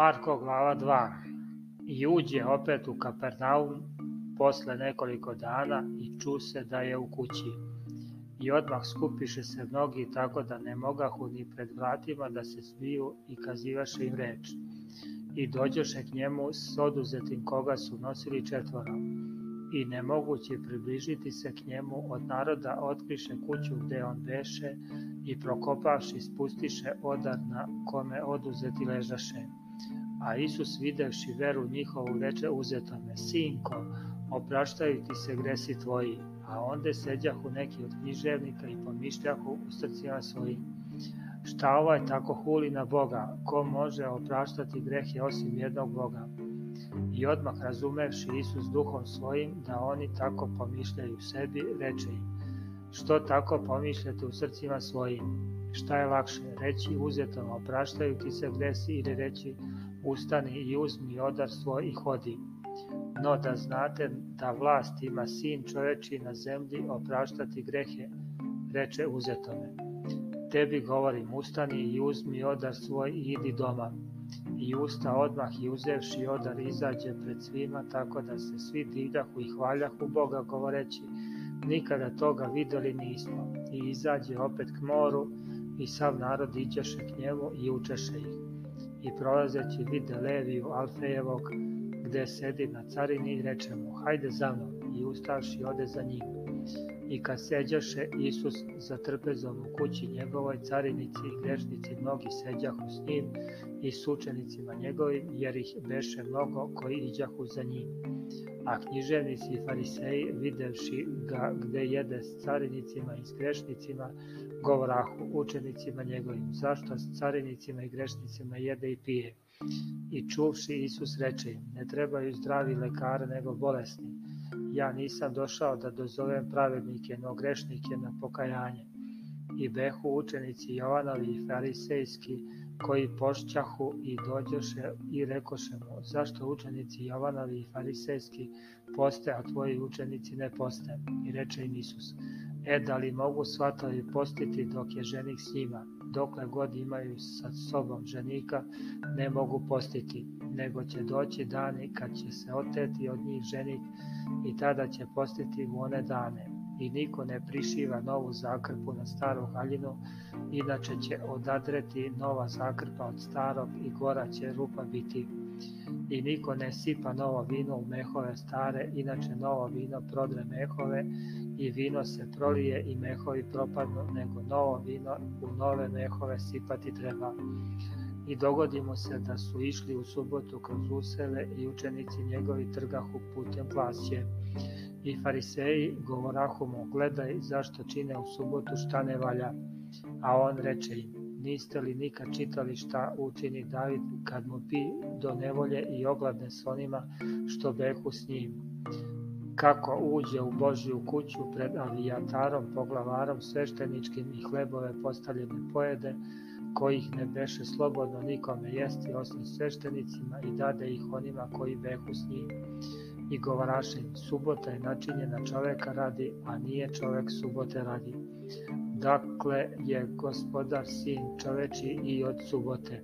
Marko glava 2 I uđe opet u Kapernaum posle nekoliko dana i ču se da je u kući. I odmah skupiše se mnogi tako da ne mogahu ni pred vratima da se smiju i kazivaše im reč. I dođoše k njemu s oduzetim koga su nosili četvorom. I nemoguće približiti se k njemu od naroda otkriše kuću gde on beše i prokopavši spustiše odar na kome oduzeti ležaše A Isus videvši veru njihovu reče uzetome, Sinko, opraštaju ti se gresi tvoji. A onda seđahu neki od književnika i pomišljahu u srcima svoji. Šta ovaj tako huli na Boga? Ko može opraštati grehe osim jednog Boga? I odmah razumevši Isus duhom svojim da oni tako pomišljaju sebi, reče im, što tako pomišljate u srcima svojim? Šta je lakše, reći uzetom opraštaju ti se gresi ili reći Ustani i uzmi odar svoj i hodi. No da znate da vlast ima sin čoveči na zemlji opraštati grehe, reče uzetome. Tebi govorim, ustani i uzmi odar svoj i idi doma. I usta odmah i uzevši odar izađe pred svima, tako da se svi divljahu i hvaljahu Boga govoreći, nikada toga videli nismo. I izađe opet k moru i sav narod iđeše k njemu i učeše ih i prolazeći vide Leviju Alfejevog, gde sedi na carini, reče mu, hajde za mnom, i Ustaši ode za njim. I kad seđaše Isus za trpezom u kući njegovoj, carinici i grešnici mnogi seđahu s njim i s učenicima njegovim, jer ih beše mnogo koji iđahu za njim. A književnici i fariseji, videvši ga gde jede s carinicima i s grešnicima, govorahu učenicima njegovim, zašto s carinicima i grešnicima jede i pije? I čuvši Isus reče im, ne trebaju zdravi lekara nego bolesni. Ja nisam došao da dozovem pravednike, no grešnike na pokajanje. I behu učenici Jovanovi i farisejski, koji pošćahu i dođoše i rekoše mu, zašto učenici Jovanovi i farisejski poste, a tvoji učenici ne poste? I reče im Isus, e da li mogu svatovi postiti dok je ženik s njima? dokle god imaju sa sobom ženika, ne mogu postiti, nego će doći dani kad će se oteti od njih ženik i tada će postiti u one dane. I niko ne prišiva novu zakrpu na staru haljinu, inače će odadreti nova zakrpa od starog i gora će rupa biti. I niko ne sipa novo vino u mehove stare, inače novo vino prodre mehove i vino se prolije i mehovi propadnu, nego novo vino u nove mehove sipati treba. I dogodimo se da su išli u subotu kroz usele i učenici njegovi trgahu putem plasje. I fariseji govorahu mu, gledaj zašto čine u subotu šta ne valja, a on reče im, Niste li nikad čitali šta učini David kad mu bi do nevolje i ogladne s onima što behu s njim? Kako uđe u Božju kuću pred avijatarom, poglavarom, svešteničkim i hlebove postavljene pojede, kojih ne beše slobodno nikome jesti osim sveštenicima i dade ih onima koji behu s njim i govaraše, subota je načinjena čoveka radi, a nije čovek subote radi. Dakle je gospodar sin čoveči i od subote.